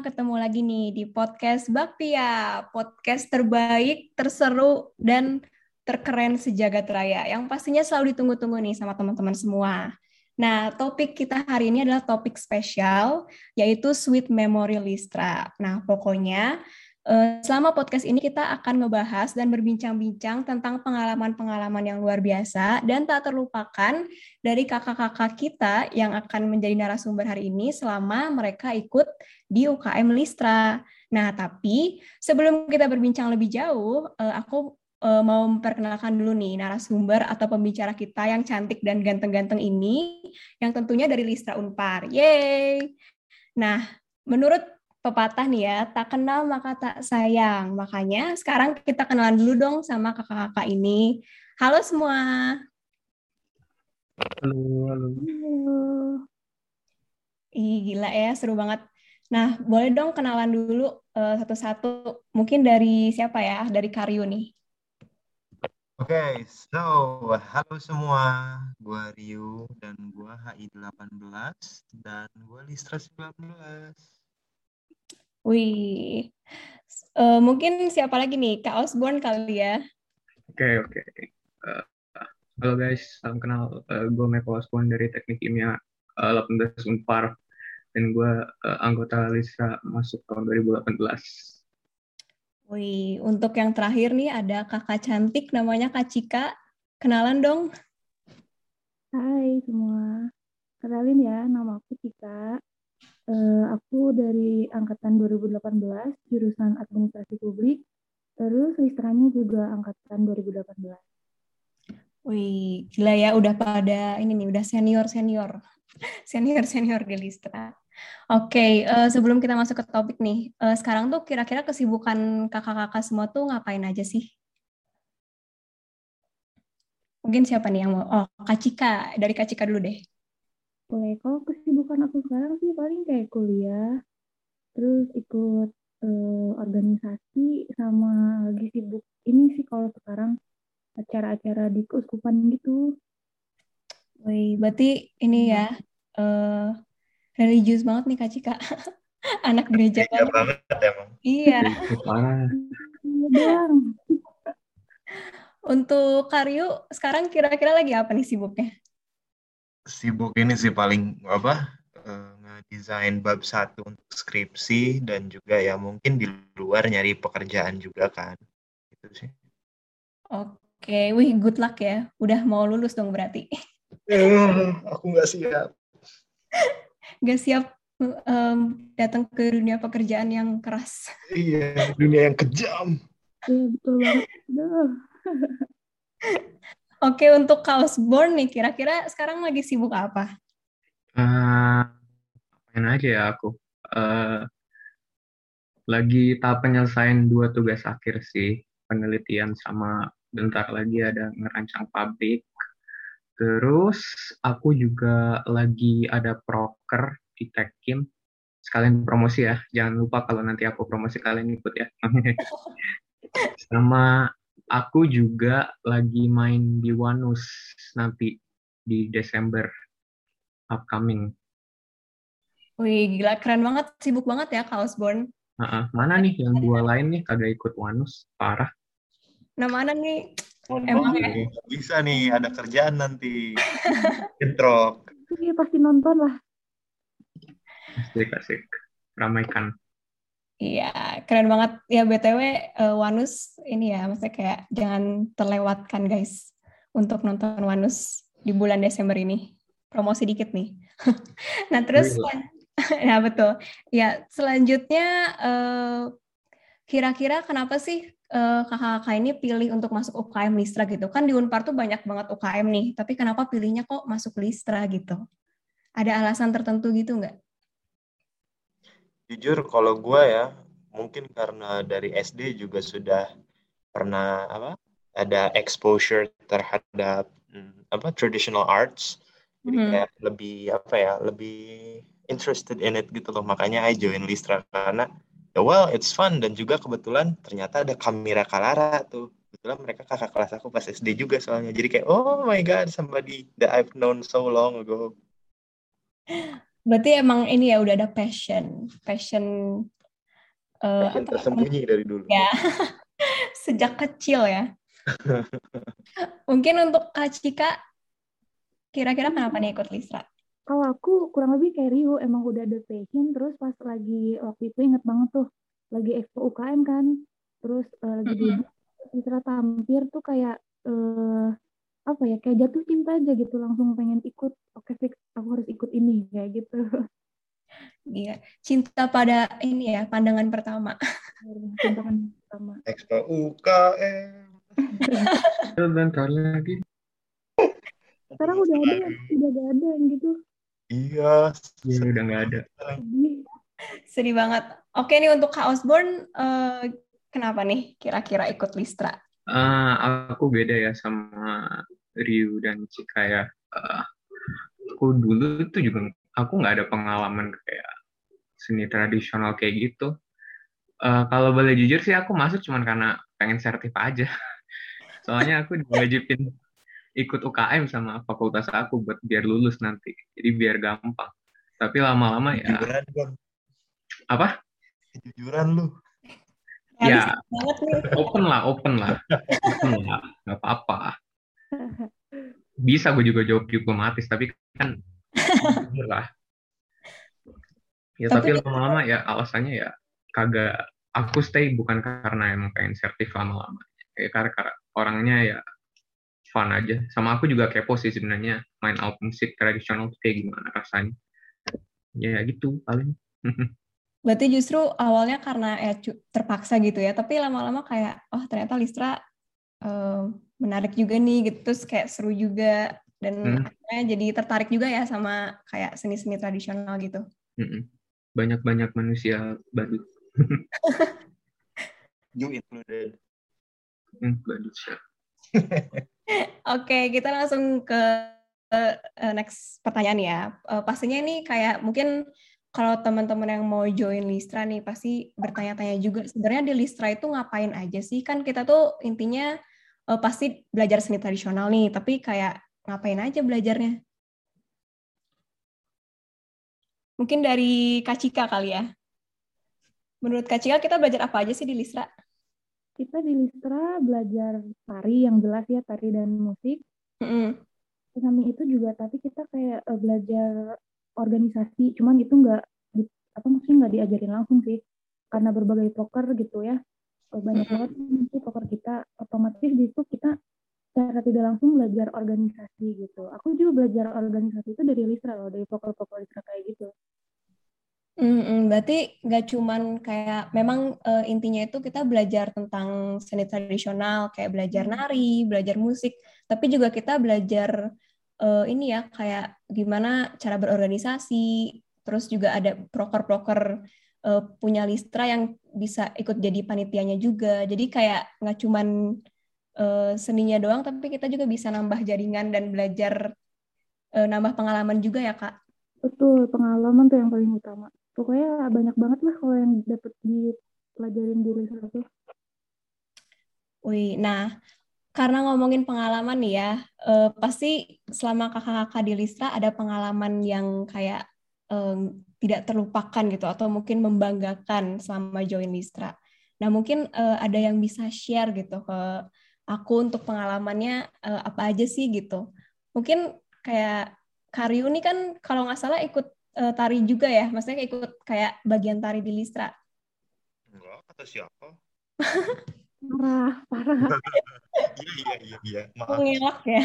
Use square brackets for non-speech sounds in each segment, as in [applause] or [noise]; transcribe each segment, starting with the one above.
ketemu lagi nih di podcast Bakpia, podcast terbaik, terseru, dan terkeren sejagat raya, yang pastinya selalu ditunggu-tunggu nih sama teman-teman semua. Nah, topik kita hari ini adalah topik spesial, yaitu Sweet Memory Listra. Nah, pokoknya selama podcast ini kita akan ngebahas dan berbincang-bincang tentang pengalaman-pengalaman yang luar biasa dan tak terlupakan dari kakak-kakak kita yang akan menjadi narasumber hari ini selama mereka ikut di UKM Listra. Nah, tapi sebelum kita berbincang lebih jauh, eh, aku eh, mau memperkenalkan dulu nih narasumber atau pembicara kita yang cantik dan ganteng-ganteng ini, yang tentunya dari Listra Unpar. Yeay! Nah, menurut pepatah nih ya, tak kenal maka tak sayang. Makanya sekarang kita kenalan dulu dong sama kakak-kakak ini. Halo semua. Halo, halo. halo. Ih, gila ya, seru banget. Nah, boleh dong kenalan dulu uh, satu-satu. Mungkin dari siapa ya? Dari Karyo nih. Oke, okay, so halo semua. Gua Ryu dan gua HI 18 dan gua Listra 19. Wih, uh, mungkin siapa lagi nih? Kak Osborne kali ya? Oke, okay, oke. Okay. Uh, eh, halo guys, salam kenal. Uh, eh, gue Meko Osborne dari Teknik Kimia uh, 18 Unpar. Dan gue uh, anggota Lisa masuk tahun 2018. Wih, untuk yang terakhir nih ada kakak cantik namanya Kak Cika. Kenalan dong. Hai semua. Kenalin ya, nama aku Cika. Uh, aku dari angkatan 2018, jurusan Administrasi Publik. Terus listranya juga angkatan 2018. Wih, gila ya udah pada ini nih, udah senior-senior. Senior-senior di Listra. Oke, okay, uh, eh, sebelum kita masuk ke topik nih, uh, sekarang tuh kira-kira kesibukan kakak-kakak semua tuh ngapain aja sih? Mungkin siapa nih yang mau? Oh, Kak Cika. Dari Kak Cika dulu deh. Boleh. Kalau kesibukan aku sekarang sih paling kayak kuliah, terus ikut uh, organisasi, sama lagi sibuk ini sih kalau sekarang acara-acara di keuskupan gitu. Wih, berarti ini ya uh, religius banget nih Kak Cika. [laughs] Anak gereja iya banget. emang. Iya. iya [laughs] Untuk Karyo, sekarang kira-kira lagi apa nih sibuknya? Sibuk ini sih paling apa uh, ngedesain bab satu untuk skripsi dan juga ya mungkin di luar nyari pekerjaan juga kan. Itu sih. Oke wih good luck ya. Udah mau lulus dong berarti. Uh, [laughs] aku nggak siap. [laughs] Nggak siap um, datang ke dunia pekerjaan yang keras. Iya dunia yang kejam. Iya betul banget [laughs] Oke, untuk kaos born nih, kira-kira sekarang lagi sibuk apa? Uh, apain aja ya aku. Uh, lagi tahap penyelesaian dua tugas akhir sih, penelitian sama bentar lagi ada ngerancang pabrik. Terus aku juga lagi ada proker di Tekim. Sekalian promosi ya, jangan lupa kalau nanti aku promosi kalian ikut ya. [laughs] sama aku juga lagi main di Wanus nanti di Desember upcoming. Wih, gila keren banget, sibuk banget ya Kak Osborne. Uh -uh. Mana nih yang dua lain nih kagak ikut Wanus, parah. Nah mana nih? Oh, Emang ya? Bisa nih, ada kerjaan nanti. Getrok. Iya, pasti nonton lah. Asik, asik. Ramaikan. Iya, keren banget. Ya BTW uh, eh, Wanus ini ya, maksudnya kayak jangan terlewatkan guys untuk nonton Wanus di bulan Desember ini. Promosi dikit nih. [laughs] nah terus, [laughs] nah betul. Ya selanjutnya uh, kira-kira kenapa sih uh, kakak-kakak ini pilih untuk masuk UKM Listra gitu? Kan di Unpar tuh banyak banget UKM nih, tapi kenapa pilihnya kok masuk Listra gitu? Ada alasan tertentu gitu nggak? Jujur kalau gue ya, mungkin karena dari SD juga sudah pernah apa ada exposure terhadap hmm, apa traditional arts. Jadi mm -hmm. kayak lebih apa ya, lebih interested in it gitu loh. Makanya I join Listra karena ya well it's fun dan juga kebetulan ternyata ada kamera Kalara tuh. Kebetulan mereka kakak kelas aku pas SD juga soalnya. Jadi kayak oh my god somebody that I've known so long ago. [laughs] Berarti emang ini ya udah ada passion, passion, uh, passion apa, tersembunyi dari dulu. Ya, [laughs] sejak kecil ya. Mungkin untuk Kak Cika, kira-kira kenapa nih ikut Lisra? Kalau aku kurang lebih kayak Rio, emang udah ada passion, terus pas lagi waktu itu inget banget tuh, lagi expo UKM kan, terus uh, lagi mm -hmm. di Lisra tampir tuh kayak uh, apa ya kayak jatuh cinta aja gitu langsung pengen ikut oke fix aku harus ikut ini kayak gitu Iya, cinta pada ini ya pandangan pertama. Pandangan pertama. Expo UKM. Bentar lagi. Sekarang udah ada, udah gak ada yang gitu. Iya. Iya udah gak ada. Sedih banget. Oke nih untuk Kak Osborne, uh, kenapa nih kira-kira ikut Listra? Uh, aku beda ya sama Ryu dan Cika ya. Uh, aku dulu itu juga aku nggak ada pengalaman kayak seni tradisional kayak gitu. Uh, kalau boleh jujur sih aku masuk cuma karena pengen sertif aja. [laughs] Soalnya aku diwajibin ikut UKM sama fakultas aku buat biar lulus nanti. Jadi biar gampang. Tapi lama-lama ya. Jujuran, bang. Apa? Jujuran lu. Ya, open lah, open lah. Open lah, nggak apa-apa. Bisa gue juga jawab diplomatis, tapi kan [laughs] lah. Ya tapi, tapi lama-lama ya alasannya ya kagak aku stay bukan karena emang pengen sertif lama-lama. Ya karena, karena orangnya ya fun aja. Sama aku juga kepo sih sebenarnya main alat musik tradisional tuh kayak gimana rasanya. Ya gitu paling. [laughs] Berarti justru awalnya karena ya terpaksa gitu ya, tapi lama-lama kayak oh ternyata Listra uh, menarik juga nih gitu, terus kayak seru juga dan hmm. akhirnya jadi tertarik juga ya sama kayak seni-seni tradisional gitu. Banyak-banyak manusia baru. you [laughs] included. Indonesia. [laughs] Oke, kita langsung ke uh, next pertanyaan ya. Uh, pastinya ini kayak mungkin kalau teman-teman yang mau join Listra nih pasti bertanya-tanya juga sebenarnya di Listra itu ngapain aja sih? Kan kita tuh intinya uh, pasti belajar seni tradisional nih, tapi kayak ngapain aja belajarnya? Mungkin dari Kacika kali ya. Menurut Kacika kita belajar apa aja sih di Listra? Kita di Listra belajar tari yang jelas ya, tari dan musik. Mm -hmm. Samping itu juga tapi kita kayak uh, belajar organisasi cuman itu nggak apa maksudnya nggak diajarin langsung sih karena berbagai poker gitu ya banyak banget nanti poker kita otomatis di situ kita secara tidak langsung belajar organisasi gitu. Aku juga belajar organisasi itu dari Listra loh dari poker-poker Listra kayak gitu. Mm-mm, berarti nggak cuman kayak memang uh, intinya itu kita belajar tentang seni tradisional kayak belajar nari, belajar musik, tapi juga kita belajar uh, ini ya kayak gimana cara berorganisasi, terus juga ada proker-proker uh, punya Listra yang bisa ikut jadi panitianya juga. Jadi kayak nggak cuman uh, seninya doang, tapi kita juga bisa nambah jaringan dan belajar uh, nambah pengalaman juga ya kak. Betul, pengalaman tuh yang paling utama. Pokoknya banyak banget lah kalau yang dapat dipelajarin di Listra tuh. Wih, nah karena ngomongin pengalaman nih ya, uh, pasti selama kakak-kakak di Listra ada pengalaman yang kayak um, tidak terlupakan gitu atau mungkin membanggakan selama join Listra. Nah mungkin uh, ada yang bisa share gitu ke aku untuk pengalamannya uh, apa aja sih gitu. Mungkin kayak Karyu ini kan kalau nggak salah ikut uh, tari juga ya, maksudnya ikut kayak bagian tari di Listra. Enggak, kata siapa? [laughs] parah parah [laughs] iya iya iya iya maaf ngelak ya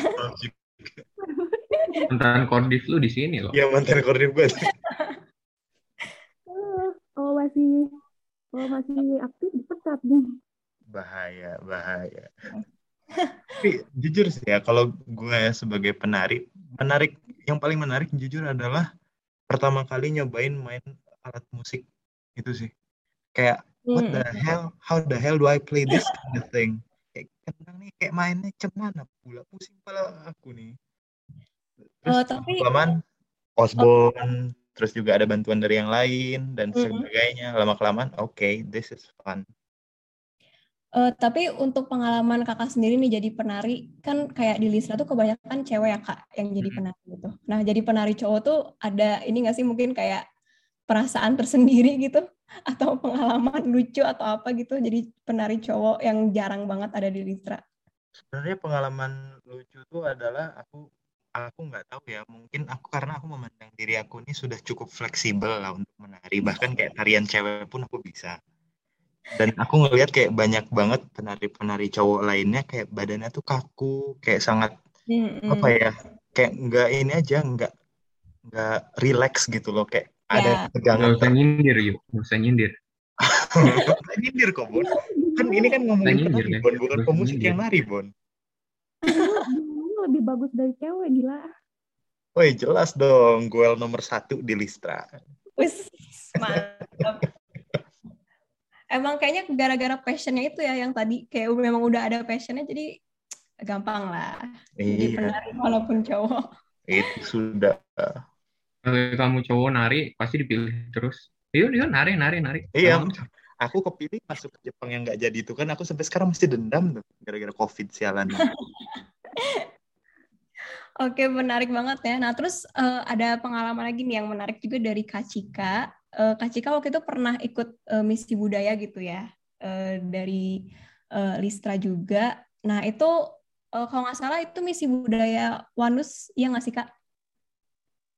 mantan kordif lu di sini loh. Iya mantan kordif gue oh masih oh masih aktif dipecat nih. Bahaya bahaya. Tapi jujur sih ya kalau gue sebagai penari menarik yang paling menarik jujur adalah pertama kali nyobain main alat musik. Itu sih. Kayak what the hmm. hell how the hell do I play this kind of thing? Kayak kadang nih kayak mainnya cemana pula? Pusing pala aku nih terus uh, tapi kelamaan Osborne oh. terus juga ada bantuan dari yang lain dan -hmm. sebagainya lama kelamaan oke okay, this is fun Uh, tapi untuk pengalaman kakak sendiri nih jadi penari, kan kayak di Lisra tuh kebanyakan cewek ya kak yang jadi penari gitu. Nah jadi penari cowok tuh ada ini nggak sih mungkin kayak perasaan tersendiri gitu? [laughs] Atau pengalaman lucu atau apa gitu jadi penari cowok yang jarang banget ada di Lisra? Sebenarnya pengalaman lucu tuh adalah aku aku nggak tahu ya mungkin aku karena aku memandang diri aku ini sudah cukup fleksibel lah untuk menari. Bahkan kayak tarian cewek pun aku bisa. Dan aku ngelihat kayak banyak banget penari-penari cowok lainnya kayak badannya tuh kaku kayak sangat mm-hmm. apa ya kayak nggak ini aja nggak nggak relax gitu loh. Kayak yeah. ada tegangan nggak usah nyindir yuk nggak usah nyindir. Nggak [laughs] nyindir kok bon kan ini kan ngomongin nyindir, penari, bon bukan pemusik yang nari bon [laughs] lebih bagus dari cewek gila. Woi jelas dong, gue nomor satu di Listra. Wis, mantap. Emang kayaknya gara-gara passionnya itu ya yang tadi kayak memang udah ada passionnya jadi gampang lah. Iya. jadi penari walaupun cowok. Itu sudah. Kalau kamu cowok nari pasti dipilih terus. Yuk yuk nari nari nari. Iya. Aku kepilih masuk ke Jepang yang nggak jadi itu kan aku sampai sekarang masih dendam tuh gara-gara covid sialan [laughs] Oke, menarik banget ya. Nah, terus uh, ada pengalaman lagi nih yang menarik juga dari Kak Cika uh, Kak Cika waktu itu pernah ikut uh, misi budaya gitu ya uh, dari uh, Listra juga. Nah itu uh, kalau nggak salah itu misi budaya Wanus, iya nggak sih Kak?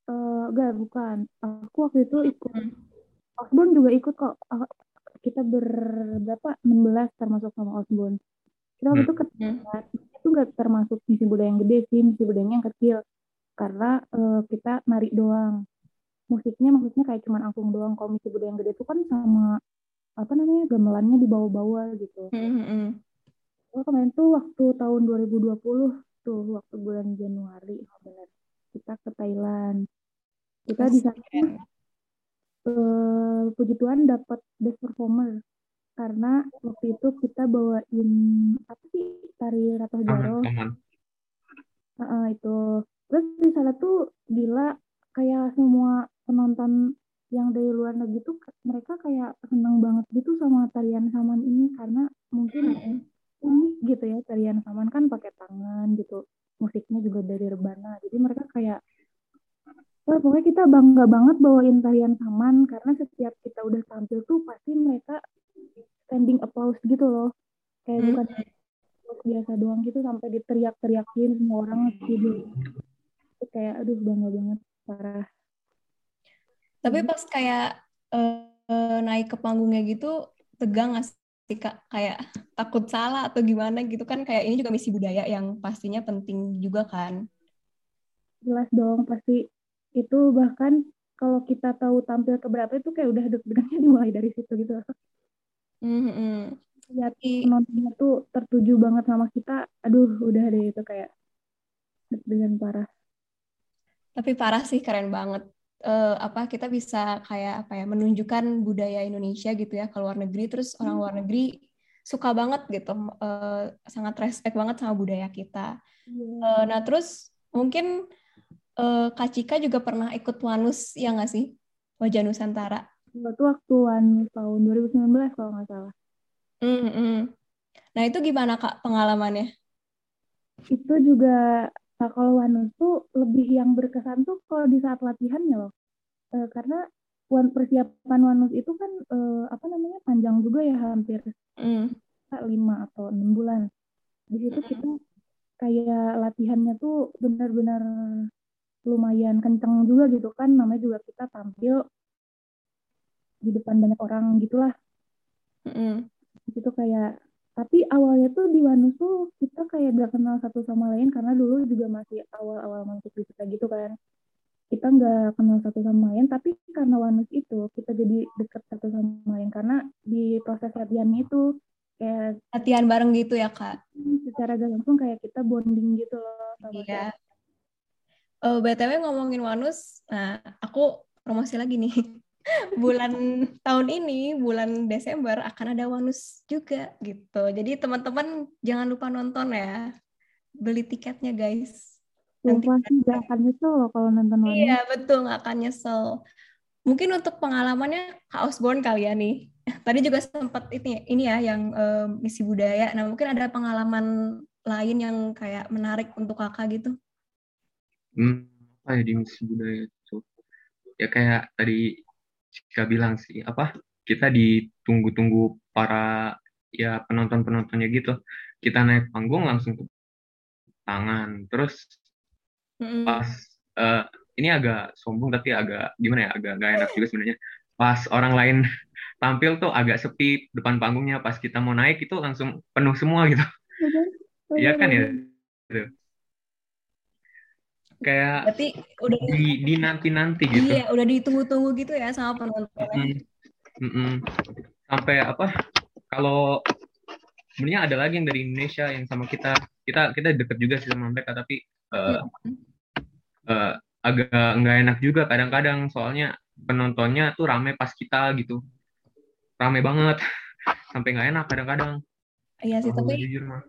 Uh, enggak, bukan. Aku waktu itu ikut. Hmm. Osbon juga ikut kok. Kita berberapa? 16 termasuk sama Osbon. Kita waktu hmm. itu hmm. Itu nggak termasuk misi budaya yang gede sih, misi budayanya yang kecil. Karena uh, kita nari doang musiknya maksudnya kayak cuman angklung doang komisi budaya yang gede itu kan sama apa namanya gamelannya dibawa-bawa gitu. Mm-hmm. Oh, kemarin tuh waktu tahun 2020 tuh waktu bulan Januari oh benar kita ke Thailand. Kita di sana uh, puji Tuhan dapat best performer karena waktu itu kita bawain apa sih tari Ratu Jaro. Uh, itu. Terus di sana tuh gila kayak semua penonton yang dari luar negeri tuh mereka kayak seneng banget gitu sama tarian saman ini. Karena mungkin unik gitu ya tarian saman kan pakai tangan gitu. Musiknya juga dari rebana. Jadi mereka kayak oh, pokoknya kita bangga banget bawain tarian saman. Karena setiap kita udah tampil tuh pasti mereka standing applause gitu loh. Kayak hmm. bukan biasa doang gitu sampai diteriak-teriakin semua orang gitu kayak aduh bangga banget parah. Tapi hmm. pas kayak uh, naik ke panggungnya gitu tegang gak sih kak? Kayak takut salah atau gimana gitu kan kayak ini juga misi budaya yang pastinya penting juga kan. Jelas dong pasti. Itu bahkan kalau kita tahu tampil ke berapa itu kayak udah deg-degannya [laughs] dimulai dari situ gitu mm-hmm. lihat penontonnya tuh tertuju banget sama kita. Aduh udah deh itu kayak deg-degan parah. Tapi parah sih keren banget. Uh, apa kita bisa kayak apa ya menunjukkan budaya Indonesia gitu ya ke luar negeri. Terus orang luar hmm. negeri suka banget gitu uh, sangat respect banget sama budaya kita. Uh, nah terus mungkin uh, Kak Cika juga pernah ikut Wanus ya nggak sih? Wajah Nusantara itu waktu Wanus tahun 2019 kalau nggak salah mm -hmm. nah itu gimana Kak pengalamannya itu juga Nah, kalau Wanus tuh lebih yang berkesan tuh kalau di saat latihan ya loh. E, karena wan, persiapan Wanus itu kan e, apa namanya panjang juga ya hampir mm. lima atau enam bulan. Di situ mm. kita kayak latihannya tuh benar-benar lumayan kenceng juga gitu kan. Namanya juga kita tampil di depan banyak orang gitulah. Mm. Itu kayak tapi awalnya tuh di Wanus tuh kita kayak gak kenal satu sama lain karena dulu juga masih awal-awal masuk di kita gitu kan kita nggak kenal satu sama lain tapi karena Wanus itu kita jadi deket satu sama lain karena di proses latihan itu kayak latihan bareng gitu ya kak secara gak langsung kayak kita bonding gitu loh sama iya. Uh, btw ngomongin Wanus nah aku promosi lagi nih bulan tahun ini bulan Desember akan ada Wanus juga gitu. Jadi teman-teman jangan lupa nonton ya. Beli tiketnya guys. Nanti gak akan nyesel loh kalau nonton Wanus. Iya betul gak akan nyesel. mungkin untuk pengalamannya Osborne kali ya nih. [laughs] Tadi juga sempat ini ini ya yang uh, misi budaya. Nah, mungkin ada pengalaman lain yang kayak menarik untuk Kakak gitu. Hmm, apa ya di misi budaya itu? Ya kayak tadi Cika bilang sih, apa? Kita ditunggu-tunggu para ya penonton-penontonnya gitu. Kita naik panggung langsung tangan. Terus mm pas uh, ini agak sombong tapi agak gimana ya agak gak enak juga sebenarnya pas orang lain [laughs] tampil tuh agak sepi depan panggungnya pas kita mau naik itu langsung penuh semua gitu iya kan ya gitu. Kayak Berarti udah di, di nanti nanti gitu. Iya udah ditunggu-tunggu gitu ya sama penonton mm -mm. sampai apa kalau sebenarnya ada lagi yang dari Indonesia yang sama kita kita kita deket juga sih sama mereka tapi uh, uh, agak nggak enak juga kadang-kadang. Soalnya penontonnya tuh rame pas kita gitu. Rame banget. [laughs] Sampai nggak enak kadang-kadang. Iya sih oh, tapi jujur mah.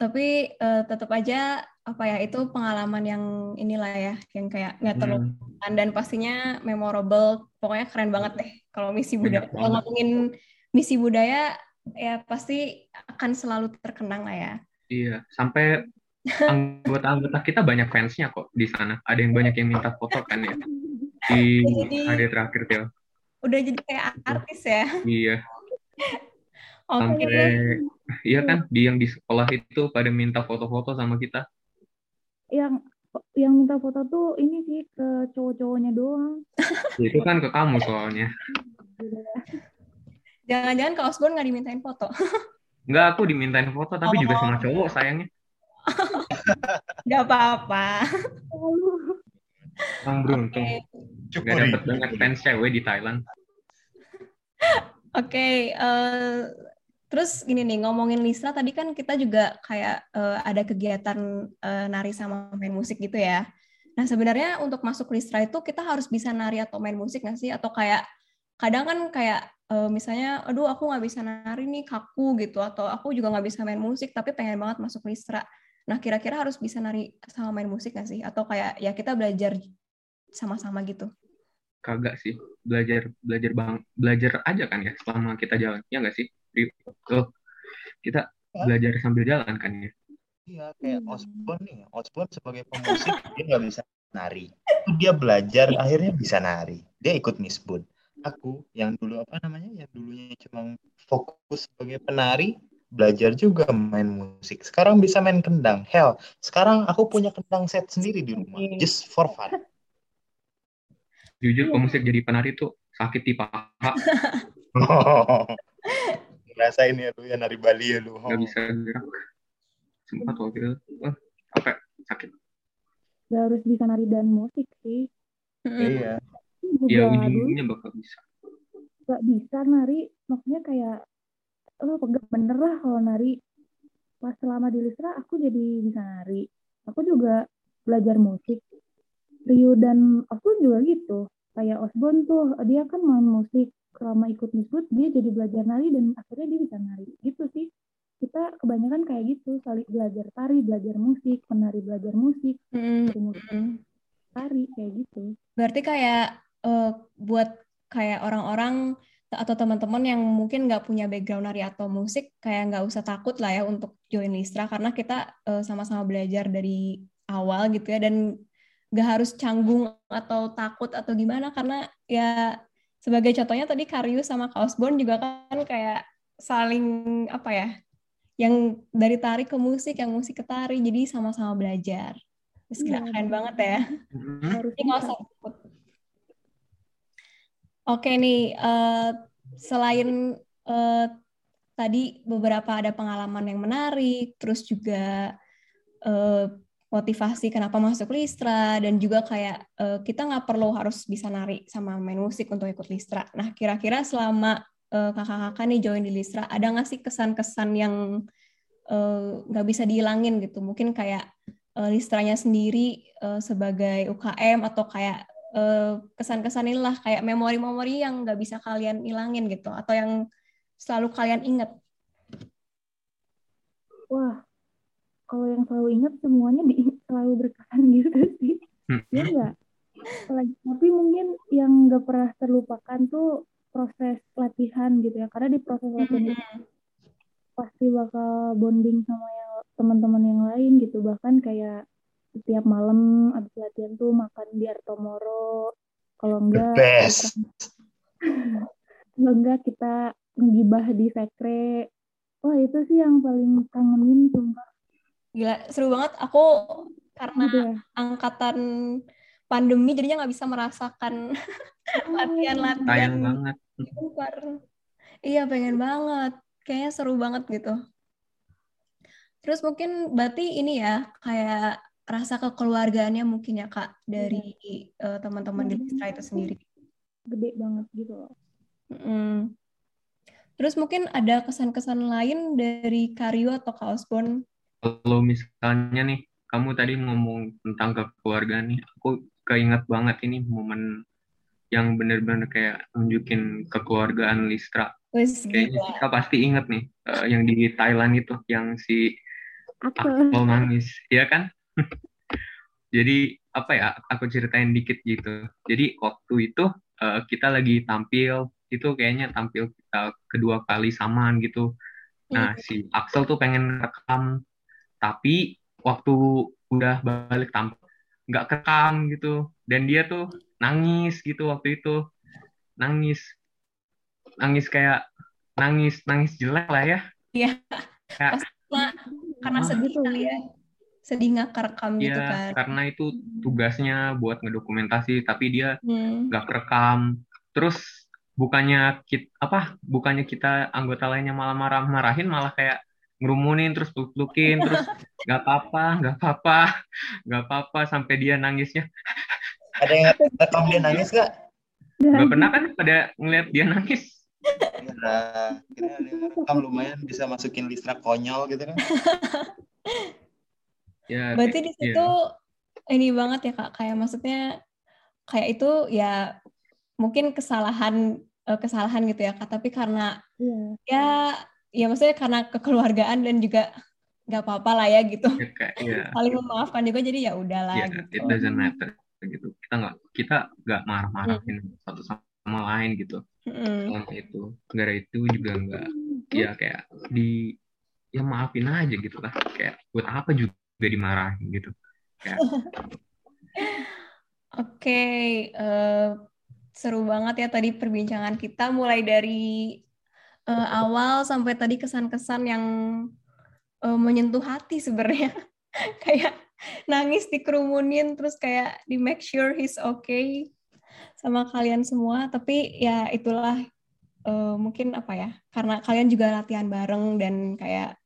tapi uh, tetap aja apa ya itu pengalaman yang inilah ya yang kayak nggak terlupakan hmm. dan pastinya memorable pokoknya keren banget deh kalau misi budaya kalau ngomongin misi budaya ya pasti akan selalu terkenang lah ya iya sampai anggota-anggota kita banyak fansnya kok di sana. Ada yang banyak yang minta foto kan ya di [laughs] jadi, hari terakhir ya. Udah jadi kayak artis ya. Iya. [laughs] Sampai iya kan di yang di sekolah itu pada minta foto-foto sama kita. Yang yang minta foto tuh ini sih ke cowok-cowoknya doang. [laughs] itu kan ke kamu soalnya. Jangan-jangan ke Osborne nggak dimintain foto? [laughs] Enggak, aku dimintain foto tapi oh. juga sama cowok sayangnya. [laughs] Gak apa-apa. Bang beruntung. Okay. Gak dapet banyak fans cewek di Thailand. Oke, okay, uh, eh, terus gini nih ngomongin Lisra tadi kan kita juga kayak uh, ada kegiatan uh, nari sama main musik gitu ya. Nah sebenarnya untuk masuk Lisra itu kita harus bisa nari atau main musik nggak sih? Atau kayak kadang kan kayak uh, misalnya, aduh aku nggak bisa nari nih kaku gitu, atau aku juga nggak bisa main musik tapi pengen banget masuk Lisra. Nah, kira-kira harus bisa nari sama main musik nggak sih? Atau kayak ya kita belajar sama-sama gitu? Kagak sih. Belajar belajar bang belajar aja kan ya selama kita jalan. Ya nggak sih? Tuh, kita belajar sambil jalan kan ya. Iya, kayak hmm. Osborne nih. Osborne sebagai pemusik dia nggak bisa nari. Dia belajar akhirnya bisa nari. Dia ikut Miss Bun. Aku yang dulu apa namanya? Yang dulunya cuma fokus sebagai penari, belajar juga main musik. Sekarang bisa main kendang. Hell, sekarang aku punya kendang set sendiri di rumah, just for fun. Jujur, pemusik jadi penari tuh sakit di paha. [laughs] rasain ya lu ya nari Bali ya lu. Gak bisa gerak. Sempat waktu itu, oh, apa sakit. Gak harus bisa nari dan musik sih. Iya. Iya, ujung-ujungnya bakal bisa. Gak bisa nari, maksudnya kayak lo pegang bener lah kalau nari pas selama di Lisra aku jadi bisa nari aku juga belajar musik Rio dan aku juga gitu kayak Osborne tuh dia kan main musik selama ikut Misbud dia jadi belajar nari dan akhirnya dia bisa nari. Gitu sih. Kita kebanyakan kayak gitu saling belajar tari belajar musik penari belajar musik mm -hmm. tari kayak gitu. Berarti kayak uh, buat kayak orang-orang atau teman-teman yang mungkin nggak punya background nari atau musik kayak nggak usah takut lah ya untuk join Listra karena kita uh, sama-sama belajar dari awal gitu ya dan nggak harus canggung atau takut atau gimana karena ya sebagai contohnya tadi Karius sama Kaosborn juga kan kayak saling apa ya yang dari tari ke musik yang musik ke tari jadi sama-sama belajar. Terus kira keren banget ya. Harus nggak usah takut Oke nih, uh, selain uh, tadi beberapa ada pengalaman yang menarik, terus juga uh, motivasi kenapa masuk Listra, dan juga kayak uh, kita nggak perlu harus bisa nari sama main musik untuk ikut Listra. Nah, kira-kira selama uh, kakak-kakak nih join di Listra, ada nggak sih kesan-kesan yang nggak uh, bisa dihilangin gitu? Mungkin kayak uh, Listranya sendiri uh, sebagai UKM atau kayak Eh, kesan-kesan inilah kayak memori-memori yang nggak bisa kalian ilangin gitu atau yang selalu kalian ingat? Wah, kalau yang selalu ingat semuanya di, [laughs] selalu berkesan gitu sih. Hmm. Ya enggak? tapi mungkin yang gak pernah terlupakan tuh proses latihan gitu ya. Karena di proses latihan itu pasti bakal bonding sama yang teman-teman yang lain gitu. Bahkan kayak setiap malam abis latihan tuh makan di Artomoro kalau enggak kalau enggak kita ngibah di sekre. Wah itu sih yang paling kangenin sumpah gila seru banget. Aku karena gitu ya? angkatan pandemi jadinya nggak bisa merasakan [laughs] latihan-latihan Sayang banget. iya pengen banget. Kayaknya seru banget gitu. Terus mungkin berarti ini ya kayak rasa kekeluargaannya mungkin ya kak dari uh, teman-teman di Listra itu sendiri. Gede banget gitu loh. Mm. terus mungkin ada kesan-kesan lain dari Karyo atau Kak Osborne kalau misalnya nih kamu tadi ngomong tentang kekeluargaan nih aku keinget banget ini momen yang bener-bener kayak nunjukin kekeluargaan Listra. Wes, Kayaknya kita pasti inget nih uh, yang di Thailand itu yang si Akil nangis, ya kan? [laughs] Jadi apa ya? Aku ceritain dikit gitu. Jadi waktu itu uh, kita lagi tampil itu kayaknya tampil kita kedua kali samaan gitu. Nah iya. si Axel tuh pengen rekam, tapi waktu udah balik tampil nggak kerekam gitu. Dan dia tuh nangis gitu waktu itu. Nangis. Nangis kayak nangis nangis jelek lah ya. Iya. Karena sedih kali ya. Sedih nggak kerekam ya, gitu kan. karena itu tugasnya buat ngedokumentasi tapi dia hmm. nggak hmm. kerekam. Terus bukannya kita apa bukannya kita anggota lainnya malah marah-marahin malah kayak ngerumunin terus peluk-pelukin terus nggak apa-apa nggak apa-apa nggak apa-apa sampai dia nangisnya ada yang rekam dia nangis gak? Gak pernah kan pada ngeliat dia nangis? Kira rekam lumayan bisa masukin listra konyol gitu kan. ya, Berarti di situ ya. ini banget ya kak, kayak maksudnya kayak itu ya mungkin kesalahan eh, kesalahan gitu ya kak, tapi karena ya, ya ya maksudnya karena kekeluargaan dan juga nggak apa-apa lah ya gitu ya, ya. saling memaafkan juga jadi ya udahlah ya, gitu. it doesn't matter gitu kita nggak kita nggak marah-marahin hmm. satu sama lain gitu hmm. itu gara itu juga nggak ya kayak di ya maafin aja gitu lah kayak buat apa juga dimarahin gitu [laughs] Oke, okay, uh, eh, seru banget ya tadi perbincangan kita mulai dari uh, awal sampai tadi kesan-kesan yang uh, menyentuh hati sebenarnya. [laughs] kayak nangis dikerumunin terus kayak di make sure he's okay sama kalian semua. Tapi ya itulah uh, mungkin apa ya karena kalian juga latihan bareng dan kayak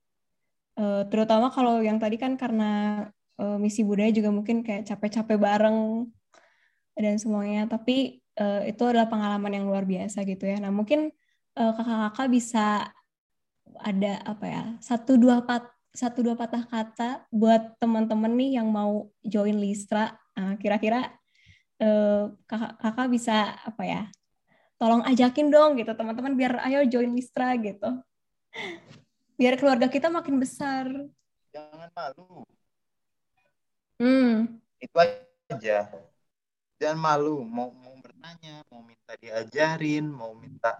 uh, terutama kalau yang tadi kan karena uh, misi budaya juga mungkin kayak capek-capek bareng dan semuanya. Tapi itu adalah pengalaman yang luar biasa gitu ya. Nah mungkin kakak-kakak bisa ada apa ya satu dua pat satu dua patah kata buat teman-teman nih yang mau join Listra. Nah, kira-kira uh, kakak, kakak bisa apa ya? Tolong ajakin dong gitu teman-teman biar ayo join Listra gitu. Biar keluarga kita makin besar. Jangan malu. Hmm. Itu aja. Jangan malu. Mau mau bertanya, mau minta diajarin, mau minta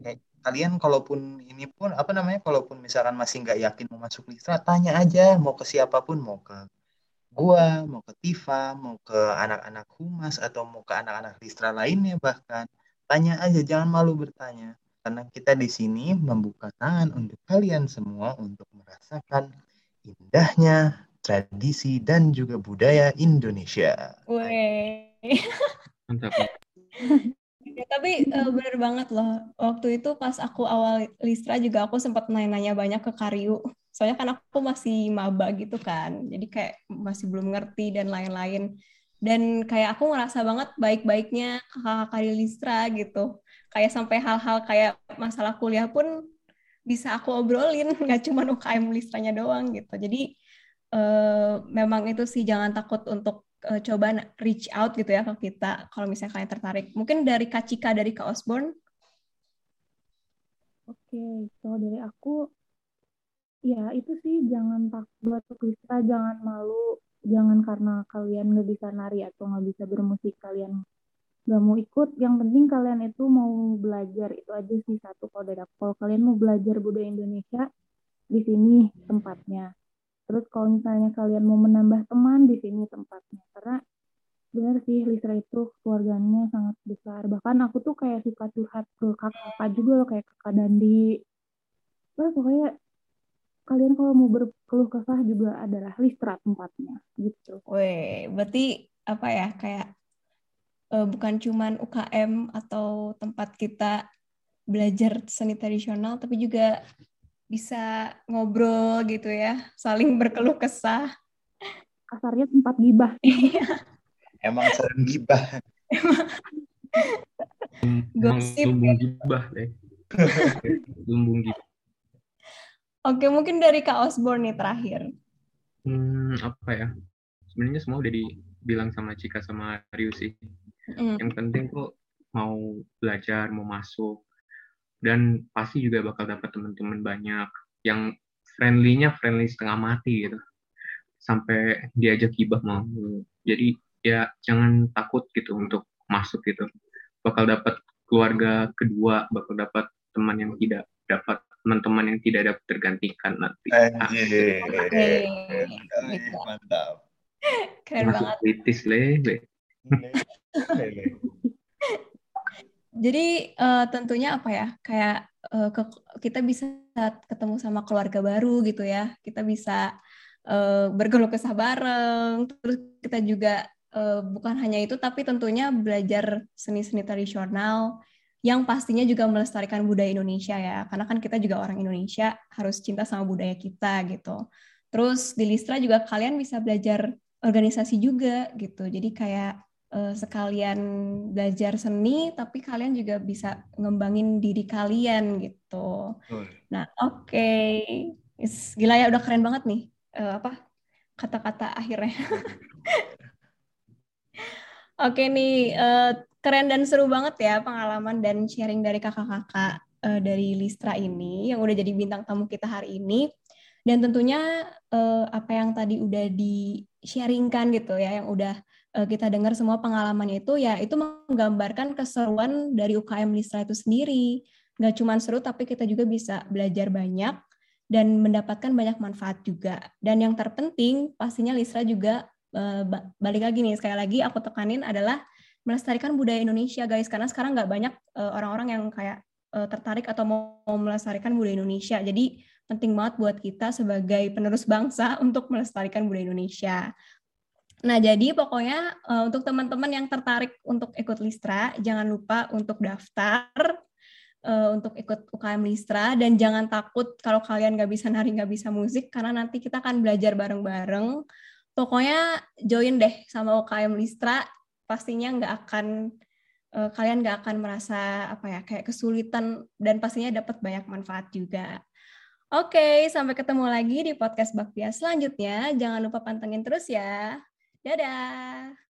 kayak kalian kalaupun ini pun apa namanya kalaupun misalkan masih nggak yakin mau masuk Listra tanya aja mau ke siapa pun mau ke gua mau ke Tifa mau ke anak-anak humas atau mau ke anak-anak Listra lainnya bahkan tanya aja jangan malu bertanya karena kita di sini membuka tangan untuk kalian semua untuk merasakan indahnya tradisi dan juga budaya Indonesia. Wih. Mantap. Ya, tapi uh, bener banget loh. Waktu itu pas aku awal Listra juga aku sempat nanya-nanya banyak ke Karyu. Soalnya kan aku masih maba gitu kan. Jadi kayak masih belum ngerti dan lain-lain. Dan kayak aku ngerasa banget baik-baiknya kakak Karyu Listra gitu. Kayak sampai hal-hal kayak masalah kuliah pun bisa aku obrolin. [laughs] Nggak cuma UKM Listranya doang gitu. Jadi uh, memang itu sih jangan takut untuk uh, coba reach out gitu ya ke kita kalau misalnya kalian tertarik. Mungkin dari Kak Cika dari Kak Osborne. Oke, kalau dari aku ya itu sih jangan takut kita jangan malu jangan karena kalian nggak bisa nari atau nggak bisa bermusik kalian nggak mau ikut yang penting kalian itu mau belajar itu aja sih satu kalau dari aku kalau kalian mau belajar budaya Indonesia di sini tempatnya terus kalau misalnya kalian mau menambah teman di sini tempatnya karena benar sih Lisra itu keluarganya sangat besar bahkan aku tuh kayak suka curhat ke kakak juga loh kayak kakak Dandi Wah, pokoknya kalian kalau mau berkeluh kesah juga adalah Listra tempatnya gitu. Weh, berarti apa ya kayak uh, bukan cuman UKM atau tempat kita belajar seni tradisional tapi juga bisa ngobrol gitu ya, saling berkeluh kesah. Kasarnya tempat gibah. [laughs] Emang sering gibah. Gosip. Lumbung gibah deh. [laughs] Lumbung gibah. Oke, mungkin dari Kak Osborne nih terakhir. Hmm, apa ya? Sebenarnya semua udah dibilang sama Cika sama Ryu sih. Mm. Yang penting tuh mau belajar, mau masuk, dan pasti juga bakal dapat teman-teman banyak yang friendly-nya friendly setengah mati gitu. Sampai diajak hibah mau. Jadi ya jangan takut gitu untuk masuk gitu. Bakal dapat keluarga kedua, bakal dapat teman yang tidak dapat teman-teman yang tidak dapat tergantikan nanti. Anjir. Mantap. Keren Masuk banget. Kritis, le. Jadi uh, tentunya apa ya kayak uh, ke, kita bisa ketemu sama keluarga baru gitu ya. Kita bisa uh, bergeluh kesah bareng. Terus kita juga uh, bukan hanya itu tapi tentunya belajar seni-seni tradisional yang pastinya juga melestarikan budaya Indonesia ya. Karena kan kita juga orang Indonesia harus cinta sama budaya kita gitu. Terus di Listra juga kalian bisa belajar organisasi juga gitu. Jadi kayak uh, sekalian belajar seni tapi kalian juga bisa ngembangin diri kalian gitu. Nah, oke. Okay. Gila ya udah keren banget nih uh, apa kata-kata akhirnya. [laughs] oke okay, nih uh, keren dan seru banget ya pengalaman dan sharing dari kakak-kakak uh, dari Listra ini yang udah jadi bintang tamu kita hari ini. Dan tentunya uh, apa yang tadi udah di-sharingkan gitu ya, yang udah uh, kita dengar semua pengalaman itu ya itu menggambarkan keseruan dari UKM Listra itu sendiri. Nggak cuma seru tapi kita juga bisa belajar banyak dan mendapatkan banyak manfaat juga. Dan yang terpenting pastinya Listra juga uh, balik lagi nih sekali lagi aku tekanin adalah melestarikan budaya Indonesia guys karena sekarang nggak banyak orang-orang uh, yang kayak tertarik atau mau melestarikan budaya Indonesia. Jadi penting banget buat kita sebagai penerus bangsa [laughs] untuk melestarikan budaya Indonesia. Nah, jadi pokoknya uh, untuk teman-teman yang tertarik untuk ikut Listra, jangan lupa untuk daftar uh, untuk ikut UKM Listra dan jangan takut kalau kalian nggak bisa nari, nggak bisa musik karena nanti kita akan belajar bareng-bareng. Pokoknya join deh sama UKM Listra, pastinya nggak akan uh, kalian nggak akan merasa apa ya kayak kesulitan dan pastinya dapat banyak manfaat juga. Oke, sampai ketemu lagi di podcast Bakpia selanjutnya. Jangan lupa pantengin terus ya. Dadah!